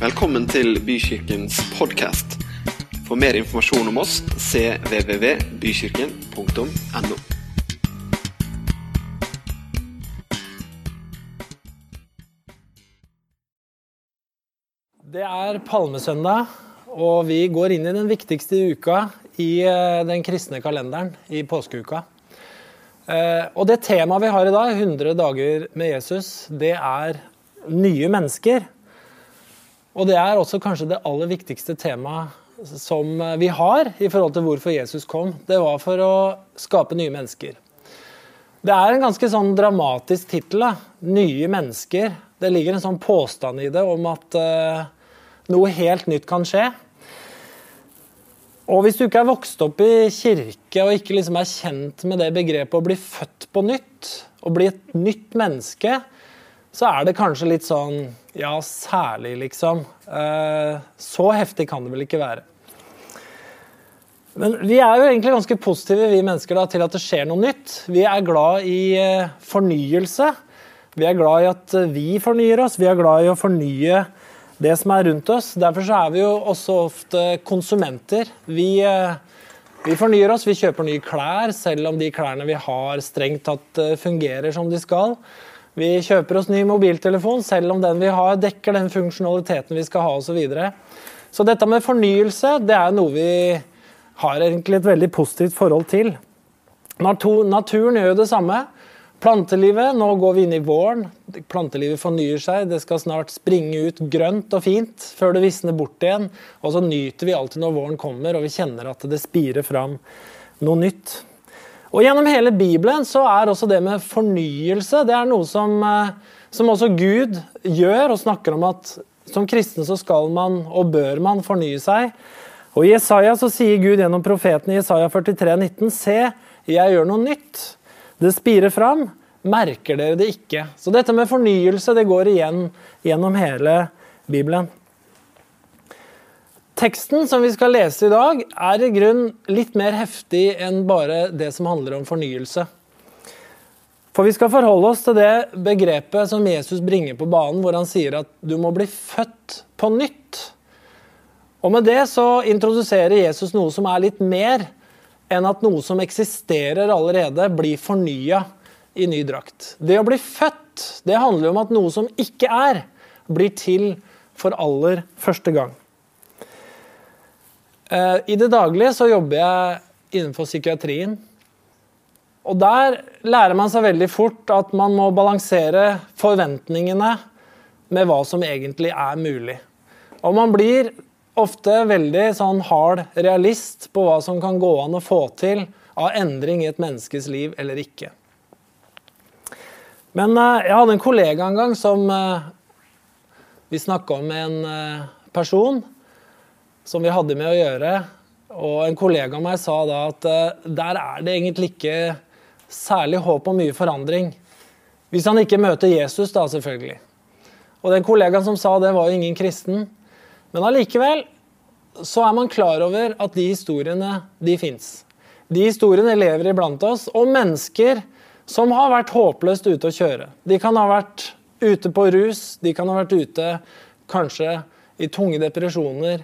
Velkommen til Bykirkens podkast. For mer informasjon om oss cvvvbykirken.no. Det er palmesøndag, og vi går inn i den viktigste uka i eh, den kristne kalenderen, i påskeuka. Eh, Og det temaet vi har i dag, 100 dager med Jesus, det er nye mennesker. Og det er også kanskje det aller viktigste temaet som eh, vi har i forhold til hvorfor Jesus kom. Det var for å skape nye mennesker. Det er en ganske sånn dramatisk tittel. Nye mennesker. Det ligger en sånn påstand i det om at uh, noe helt nytt kan skje. Og hvis du ikke er vokst opp i kirke og ikke liksom er kjent med det begrepet å bli født på nytt, å bli et nytt menneske, så er det kanskje litt sånn Ja, særlig, liksom. Eh, så heftig kan det vel ikke være. Men vi er jo egentlig ganske positive vi mennesker da, til at det skjer noe nytt. Vi er glad i eh, fornyelse. Vi er glad i at eh, vi fornyer oss. Vi er glad i å fornye det som er rundt oss. Derfor så er vi jo også ofte konsumenter. Vi, vi fornyer oss, vi kjøper nye klær, selv om de klærne vi har strengt tatt fungerer som de skal. Vi kjøper oss ny mobiltelefon, selv om den vi har dekker den funksjonaliteten vi skal ha osv. Så, videre. så dette med fornyelse det er noe vi har egentlig et veldig positivt forhold til. Naturen gjør jo det samme. Plantelivet, nå går vi inn i våren. Plantelivet fornyer seg. Det skal snart springe ut grønt og fint før det visner bort igjen. Og så nyter vi alltid når våren kommer og vi kjenner at det spirer fram noe nytt. Og Gjennom hele Bibelen så er også det med fornyelse det er noe som, eh, som også Gud gjør, og snakker om at som kristen så skal man og bør man fornye seg. Og I Jesaja så sier Gud gjennom profeten i Jesaja 43, 19, Se, jeg gjør noe nytt. Det spirer fram. Merker dere det ikke? Så dette med fornyelse det går igjen gjennom hele Bibelen. Teksten som vi skal lese i dag, er i grunn litt mer heftig enn bare det som handler om fornyelse. For vi skal forholde oss til det begrepet som Jesus bringer på banen, hvor han sier at du må bli født på nytt. Og med det så introduserer Jesus noe som er litt mer enn at noe som eksisterer allerede, blir fornya i ny drakt. Det å bli født, det handler om at noe som ikke er, blir til for aller første gang. Eh, I det daglige så jobber jeg innenfor psykiatrien. Og der lærer man seg veldig fort at man må balansere forventningene med hva som egentlig er mulig. Og man blir ofte veldig sånn hard realist på hva som kan gå an å få til av endring i et menneskes liv eller ikke. Men eh, jeg hadde en kollega en gang som eh, Vi snakka om en eh, person som vi hadde med å gjøre. Og en kollega av meg sa da at der er det egentlig ikke særlig håp om mye forandring. Hvis han ikke møter Jesus, da, selvfølgelig. Og den kollegaen som sa det, var jo ingen kristen. Men allikevel så er man klar over at de historiene, de fins. De historiene lever iblant oss, og mennesker som har vært håpløst ute å kjøre. De kan ha vært ute på rus, de kan ha vært ute kanskje i tunge depresjoner,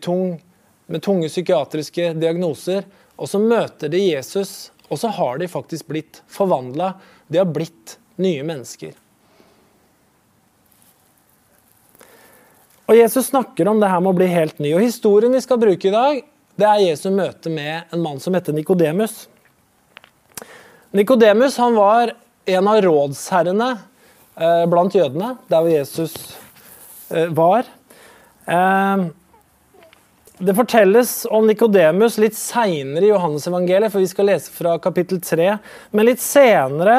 tung, med tunge psykiatriske diagnoser, og så møter de Jesus, og så har de faktisk blitt forvandla. De har blitt nye mennesker. Og Jesus snakker om det her med å bli helt ny. Og Historien vi skal bruke i dag, det er Jesu møte med en mann som heter Nikodemus. Nikodemus var en av rådsherrene eh, blant jødene, der hvor Jesus eh, var. Eh, det fortelles om Nikodemus litt seinere i Johannesevangeliet, for vi skal lese fra kapittel 3. Men litt senere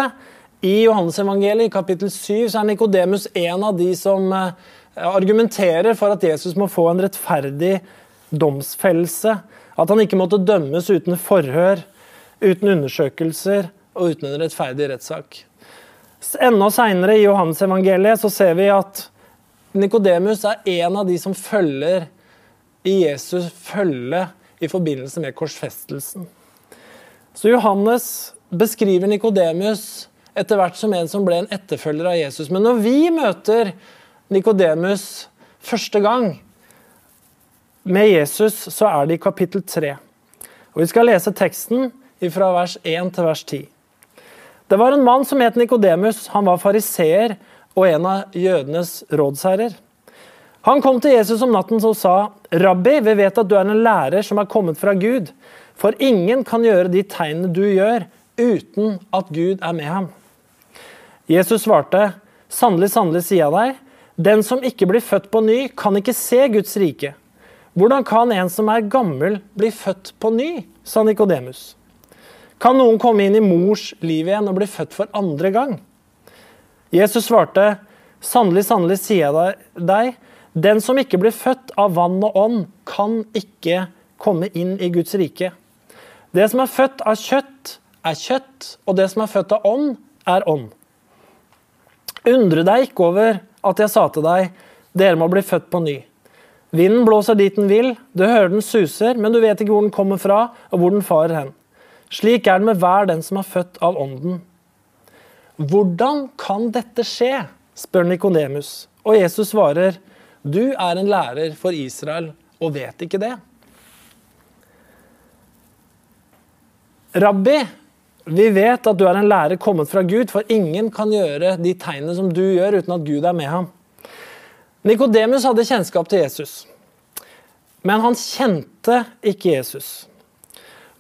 i Johannesevangeliet, i kapittel 7, så er Nikodemus en av de som eh, argumenterer for at Jesus må få en rettferdig domsfellelse. At han ikke måtte dømmes uten forhør, uten undersøkelser og uten en rettferdig rettssak. Enda seinere i Johannes-evangeliet så ser vi at Nikodemus er en av de som følger i Jesus følge i forbindelse med korsfestelsen. Så Johannes beskriver Nikodemus etter hvert som en som ble en etterfølger av Jesus. Men når vi møter Nikodemus første gang med Jesus, så er det i kapittel 3. Og Vi skal lese teksten fra vers 1 til vers 10. Det var en mann som het Nikodemus. Han var fariseer og en av jødenes rådsherrer. Han kom til Jesus om natten og sa, 'Rabbi, vi vet at du er en lærer som er kommet fra Gud.' 'For ingen kan gjøre de tegnene du gjør, uten at Gud er med ham.' Jesus svarte, 'Sannelig, sannelig, sier jeg deg, den som ikke blir født på ny, kan ikke se Guds rike.' 'Hvordan kan en som er gammel, bli født på ny?' sa Nikodemus. 'Kan noen komme inn i mors liv igjen og bli født for andre gang?' Jesus svarte, 'Sannelig, sannelig, sier jeg deg, den som ikke blir født av vann og ånd, kan ikke komme inn i Guds rike. Det som er født av kjøtt, er kjøtt, og det som er født av ånd, er ånd. Undre deg ikke over at jeg sa til deg, dere må bli født på ny. Vinden blåser dit den vil, du hører den suser, men du vet ikke hvor den kommer fra, og hvor den farer hen. Slik er det med hver den som er født av ånden. Hvordan kan dette skje? spør Nikodemus, og Jesus svarer, du er en lærer for Israel og vet ikke det. Rabbi, vi vet at du er en lærer kommet fra Gud, for ingen kan gjøre de tegnene som du gjør, uten at Gud er med ham. Nikodemus hadde kjennskap til Jesus, men han kjente ikke Jesus.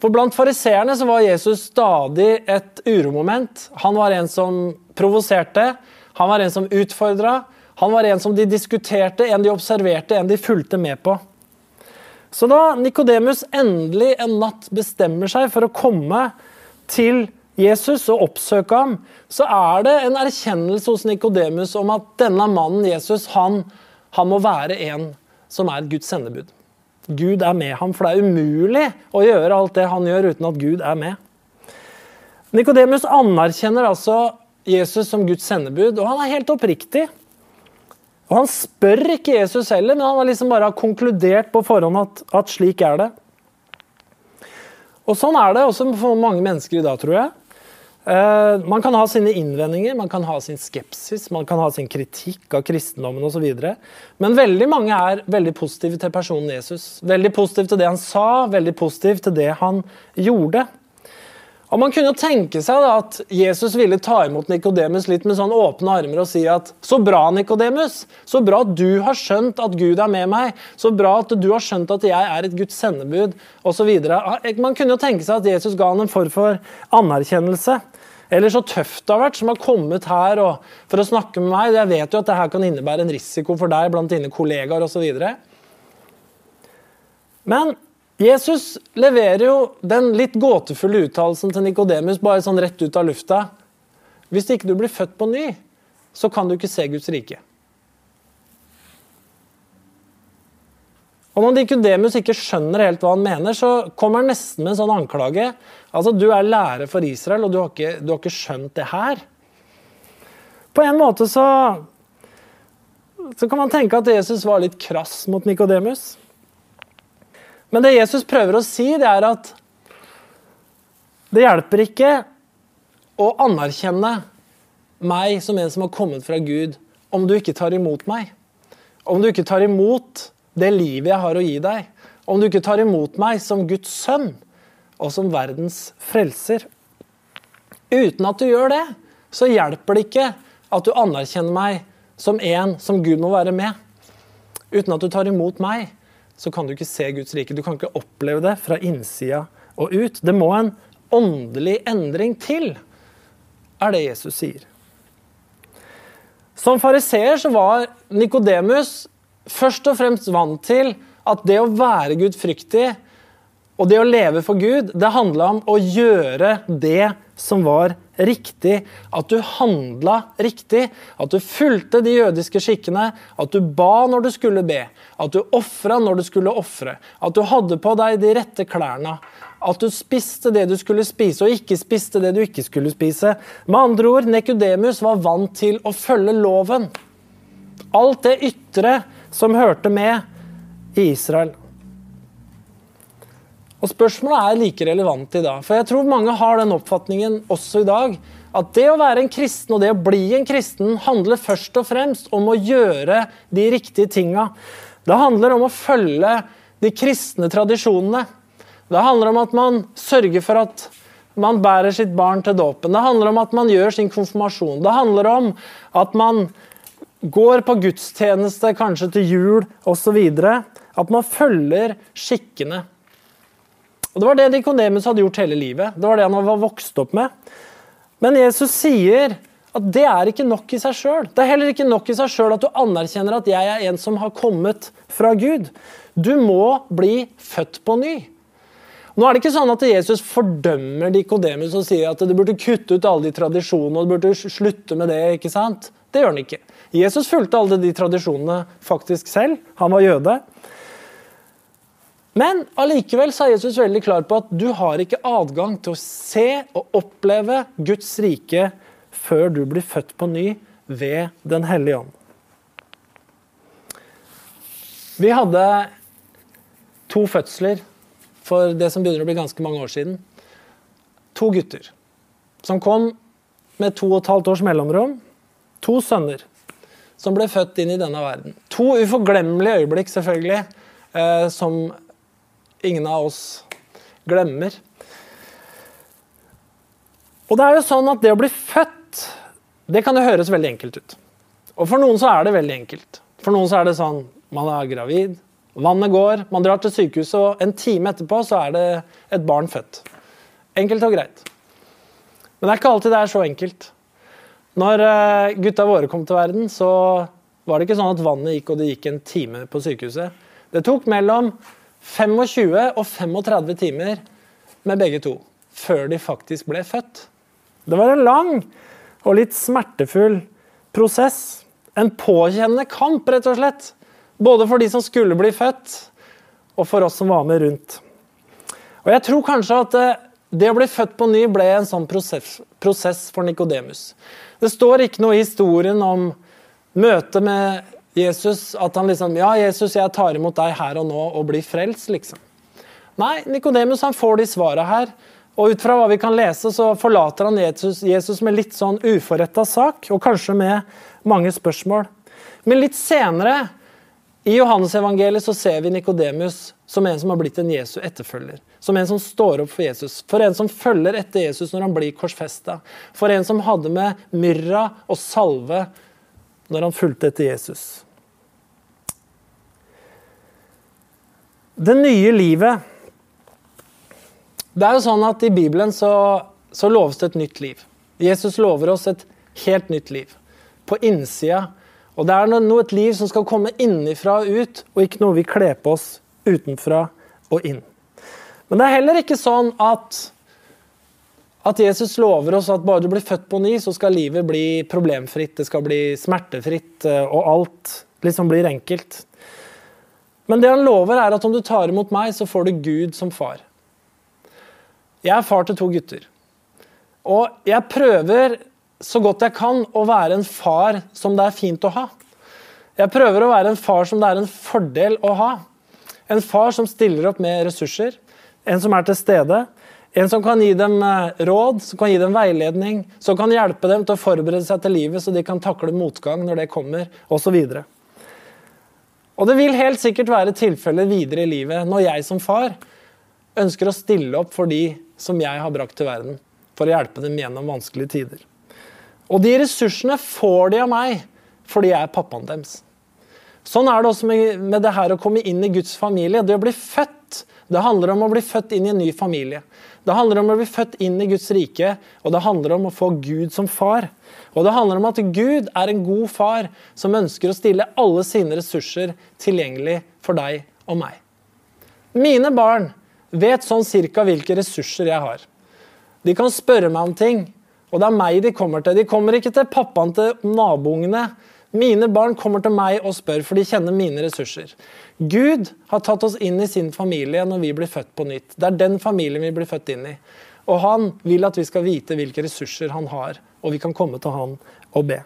For Blant fariseerne var Jesus stadig et uromoment. Han var en som provoserte, han var en som utfordra, han var en som de diskuterte, en de observerte, en de fulgte med på. Så da Nikodemus endelig en natt bestemmer seg for å komme til Jesus og oppsøke ham, så er det en erkjennelse hos Nikodemus om at denne mannen Jesus, han, han må være en som er Guds sendebud. Gud er med ham, for det er umulig å gjøre alt det han gjør uten at Gud er med. Nikodemus anerkjenner altså Jesus som Guds sendebud, og han er helt oppriktig. Og Han spør ikke Jesus heller, men han har liksom bare konkludert på forhånd at, at, slik er det. Og Sånn er det også for mange mennesker i dag, tror jeg. Eh, man kan ha sine innvendinger, man kan ha sin skepsis, man kan ha sin kritikk av kristendommen osv. Men veldig mange er veldig positive til personen Jesus. Veldig positive til det han sa, veldig positive til det han gjorde. Og Man kunne jo tenke seg da at Jesus ville ta imot Nikodemus litt med sånn åpne armer og si at så bra, Nikodemus. Så bra at du har skjønt at Gud er med meg. Så bra at du har skjønt at jeg er et Guds sendebud, osv. Man kunne jo tenke seg at Jesus ga han en form for anerkjennelse. Eller så tøft det har vært som har kommet her for å snakke med meg. Jeg vet jo at dette kan innebære en risiko for deg blant dine kollegaer osv. Men Jesus leverer jo den litt gåtefulle uttalelsen til Nikodemus bare sånn rett ut av lufta. Hvis ikke du blir født på ny, så kan du ikke se Guds rike. Og Når Nikodemus ikke skjønner helt hva han mener, så kommer han nesten med en sånn anklage. Altså, Du er lærer for Israel, og du har ikke, du har ikke skjønt det her. På en måte så, så kan man tenke at Jesus var litt krass mot Nikodemus. Men det Jesus prøver å si, det er at det hjelper ikke å anerkjenne meg som en som har kommet fra Gud, om du ikke tar imot meg. Om du ikke tar imot det livet jeg har å gi deg. Om du ikke tar imot meg som Guds sønn og som verdens frelser. Uten at du gjør det, så hjelper det ikke at du anerkjenner meg som en som Gud må være med. Uten at du tar imot meg, så kan du ikke se Guds rike. Du kan ikke oppleve det fra innsida og ut. Det må en åndelig endring til, er det Jesus sier. Som fariseer så var Nikodemus først og fremst vant til at det å være gudfryktig og det å leve for Gud, det handla om å gjøre det som var riktig. At du handla riktig. At du fulgte de jødiske skikkene. At du ba når du skulle be. At du ofra når du skulle ofre. At du hadde på deg de rette klærne. At du spiste det du skulle spise, og ikke spiste det du ikke skulle spise. Med andre ord, Nekudemus var vant til å følge loven. Alt det ytre som hørte med i Israel. Og Spørsmålet er like relevant i dag. For jeg tror mange har den oppfatningen også i dag at det å være en kristen og det å bli en kristen handler først og fremst om å gjøre de riktige tinga. Det handler om å følge de kristne tradisjonene. Det handler om at man sørger for at man bærer sitt barn til dåpen. Det handler om at man gjør sin konfirmasjon. Det handler om at man går på gudstjeneste, kanskje til jul osv. At man følger skikkene. Og Det var det Nikodemus hadde gjort hele livet. Det var det han var vokst opp med. Men Jesus sier at det er ikke nok i seg sjøl. Det er heller ikke nok i seg sjøl at du anerkjenner at jeg er en som har kommet fra Gud. Du må bli født på ny. Nå er det ikke sånn at Jesus fordømmer Nikodemus og sier at du burde kutte ut alle de tradisjonene og du burde slutte med det. ikke sant? Det gjør han ikke. Jesus fulgte alle de tradisjonene faktisk selv. Han var jøde. Men allikevel er Jesus veldig klar på at du har ikke adgang til å se og oppleve Guds rike før du blir født på ny ved Den hellige ånd. Vi hadde to fødsler for det som begynner å bli ganske mange år siden. To gutter som kom med to og et halvt års mellomrom. To sønner som ble født inn i denne verden. To uforglemmelige øyeblikk, selvfølgelig, eh, som ingen av oss glemmer. Og det er jo sånn at det å bli født, det kan jo høres veldig enkelt ut. Og for noen så er det veldig enkelt. For noen så er det sånn man er gravid, Vannet går, man drar til sykehuset, og en time etterpå så er det et barn født. Enkelt og greit. Men det er ikke alltid det er så enkelt. Når eh, gutta våre kom til verden, så var det ikke sånn at vannet gikk og det gikk en time på sykehuset. Det tok mellom 25 og 35 timer med begge to før de faktisk ble født. Det var en lang og litt smertefull prosess. En påkjennende kamp, rett og slett. Både for de som skulle bli født, og for oss som var med rundt. Og Jeg tror kanskje at eh, det å bli født på ny ble en sånn prosess, prosess for Nikodemus. Det står ikke noe i historien om møtet med Jesus, at han liksom Ja, Jesus, jeg tar imot deg her og nå og blir frelst, liksom. Nei, Nikodemus får de svara her. Og ut fra hva vi kan lese, så forlater han Jesus, Jesus med litt sånn uforretta sak, og kanskje med mange spørsmål. Men litt senere i Johannes-evangeliet så ser vi Nikodemus som en som har blitt en Jesu etterfølger. Som en som står opp for Jesus. For en som følger etter Jesus når han blir korsfesta. For en som hadde med myrra og salve når han fulgte etter Jesus. Det nye livet Det er jo sånn at i Bibelen så, så loves det et nytt liv. Jesus lover oss et helt nytt liv. På innsida og det er noe, et liv som skal komme innifra og ut, og ikke noe vi kler på oss utenfra og inn. Men det er heller ikke sånn at, at Jesus lover oss at bare du blir født på ny, så skal livet bli problemfritt, det skal bli smertefritt, eh, og alt liksom blir enkelt. Men det han lover, er at om du tar imot meg, så får du Gud som far. Jeg er far til to gutter. Og jeg prøver så godt jeg kan å være en far som det er fint å ha. Jeg prøver å være en far som det er en fordel å ha. En far som stiller opp med ressurser, en som er til stede. En som kan gi dem eh, råd, som kan gi dem veiledning, som kan hjelpe dem til å forberede seg til livet så de kan takle motgang når det kommer, osv. Og, det vil helt sikkert være tilfellet videre i livet når jeg som far ønsker å stille opp for de som jeg har brakt til verden, for å hjelpe dem gjennom vanskelige tider. Og de ressursene får de av meg fordi jeg er pappaen deres. Sånn er det også med, med det her å komme inn i Guds familie. Det å bli født, det handler om å bli født inn i en ny familie. Det handler om å bli født inn i Guds rike, og det handler om å få Gud som far. Og det handler om at Gud er en god far som ønsker å stille alle sine ressurser tilgjengelig for deg og meg. Mine barn vet sånn cirka hvilke ressurser jeg har. De kan spørre meg om ting, og det er meg de kommer til. De kommer ikke til pappaen til naboungene. Mine barn kommer til meg og spør, for de kjenner mine ressurser. Gud har tatt oss inn i sin familie når vi blir født på nytt. Det er den familien vi blir født inn i. Og han vil at vi skal vite hvilke ressurser han har, og vi kan komme til han og be.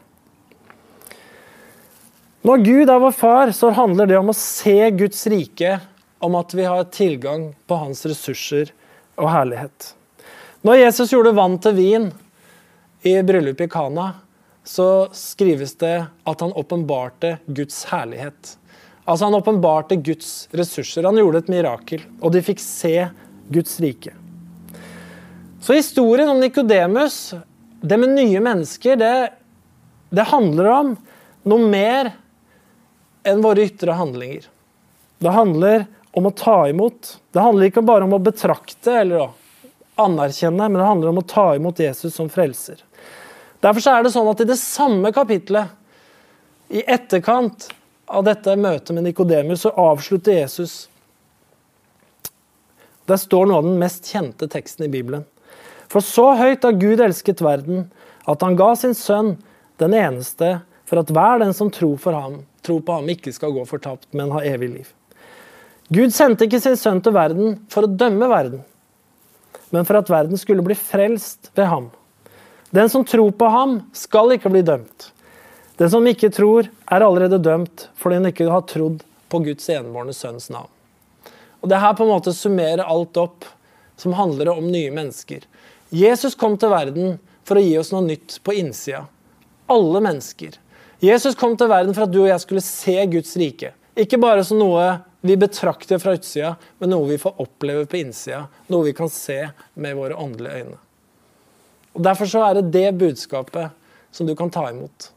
Når Gud er vår far, så handler det om å se Guds rike, om at vi har tilgang på hans ressurser og herlighet. Når Jesus gjorde vann til vin, i bryllupet i Kana så skrives det at han åpenbarte Guds herlighet. Altså Han åpenbarte Guds ressurser. Han gjorde et mirakel, og de fikk se Guds rike. Så historien om Nikodemus, det med nye mennesker, det, det handler om noe mer enn våre ytre handlinger. Det handler om å ta imot. Det handler ikke bare om å betrakte eller å anerkjenne, men det handler om å ta imot Jesus som frelser. Derfor er det sånn at i det samme kapitlet, i etterkant av dette møtet med Nikodemus, så avslutter Jesus Der står noe av den mest kjente teksten i Bibelen. For så høyt har Gud elsket verden, at han ga sin sønn, den eneste, for at hver den som tror, ham, tror på ham, ikke skal gå fortapt, men ha evig liv. Gud sendte ikke sin sønn til verden for å dømme verden, men for at verden skulle bli frelst ved ham. Den som tror på ham, skal ikke bli dømt. Den som ikke tror, er allerede dømt fordi han ikke har trodd på Guds enbårne sønns navn. Og Det her på en måte summerer alt opp som handler om nye mennesker. Jesus kom til verden for å gi oss noe nytt på innsida. Alle mennesker. Jesus kom til verden for at du og jeg skulle se Guds rike. Ikke bare som noe vi betrakter fra utsida, men noe vi får oppleve på innsida. Noe vi kan se med våre åndelige øyne. Og Derfor så er det det budskapet som du kan ta imot.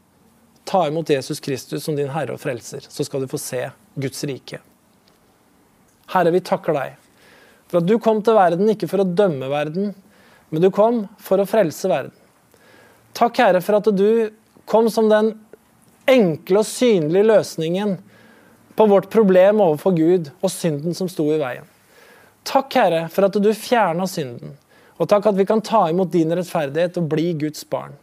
Ta imot Jesus Kristus som din Herre og Frelser, så skal du få se Guds rike. Herre, vi takker deg for at du kom til verden ikke for å dømme verden, men du kom for å frelse verden. Takk, Herre, for at du kom som den enkle og synlige løsningen på vårt problem overfor Gud og synden som sto i veien. Takk, Herre, for at du fjerna synden. Og takk at vi kan ta imot din rettferdighet og bli Guds barn.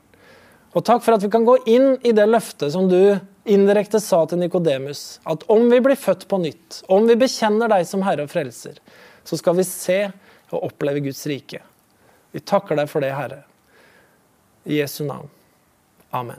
Og takk for at vi kan gå inn i det løftet som du indirekte sa til Nikodemus, at om vi blir født på nytt, om vi bekjenner deg som Herre og Frelser, så skal vi se og oppleve Guds rike. Vi takker deg for det, Herre. I Jesu navn. Amen.